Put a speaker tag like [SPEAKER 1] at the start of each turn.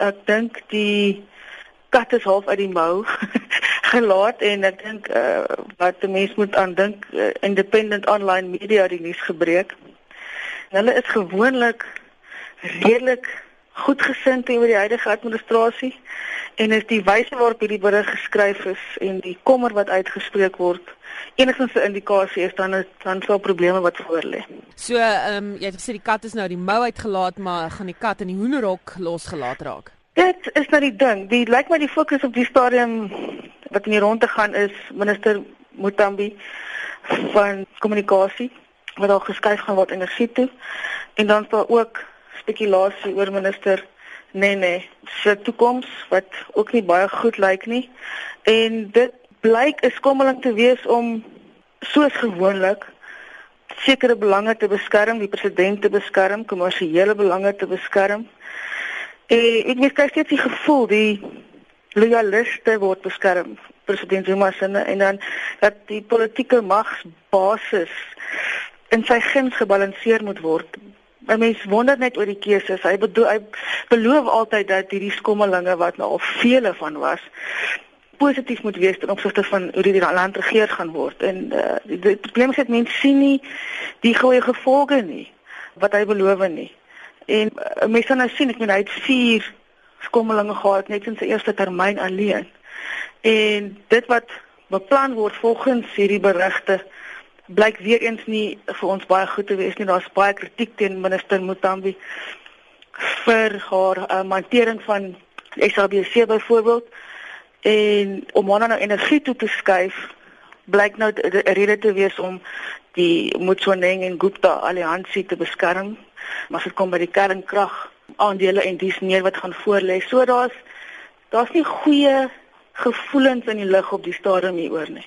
[SPEAKER 1] Ek dink die kat is half uit die mou gelaat en ek dink uh, wat 'n mens moet aan dink uh, independent online media die nuus gebreek. Hulle is gewoonlik redelik goedgesind teenoor die huidige administrasie en is die wyse waarop hierdie berig geskryf is en die kommer wat uitgespreek word enigstens 'n indikasie is dan is dan sou probleme wat voor lê.
[SPEAKER 2] So ehm um, jy het gesê die kat is nou die mou uitgelaat maar gaan die kat in die hoenderhok losgelaat raak.
[SPEAKER 1] Dit is nou die ding. Die lyk my die fokus op die stadium wat in die ronde gaan is minister Mutambi van kommunikasie wat daar geskuif gaan word energie toe en dan is daar ook spekulasie oor minister Nene se toekoms wat ook nie baie goed lyk nie. En dit blyk 'n skommeling te wees om soos gewoonlik sekere belange te beskerm, die president te beskerm, kommersiële belange te beskerm. En ek het steeds die gevoel die loyaliste word beskerm president Zuma se en dan dat die politieke magsbasis in sy guns gebalanseer moet word 'n mens wonder net oor die keuses. Hy bedoel hy beloof altyd dat hierdie skommelinge wat nou al vele van was positief moet wees ten opsigte van hoe die land regeer gaan word. En uh, die, probleem is dat mense sien nie die goeie gevolge nie wat hy beloof nie. En uh, mense nou sien ek meen hy het 4 skommelinge gehad net in sy eerste termyn alleen. En dit wat beplan word volgens hierdie berigte blyk weer eens nie vir ons baie goed te wees nie. Daar's baie kritiek teen minister Mutambi vir haar uh, hantering van SABC byvoorbeeld en om haar nou energie toe te skuif blyk nou 'n rede te wees om die Motsoeneng en Gupta alliansie te beskerm. Maar dit kom by die kernkrag aandele en dis meer wat gaan voorlê. So daar's daar's nie goeie gevoelens in die lug op die stadium hieroor nie.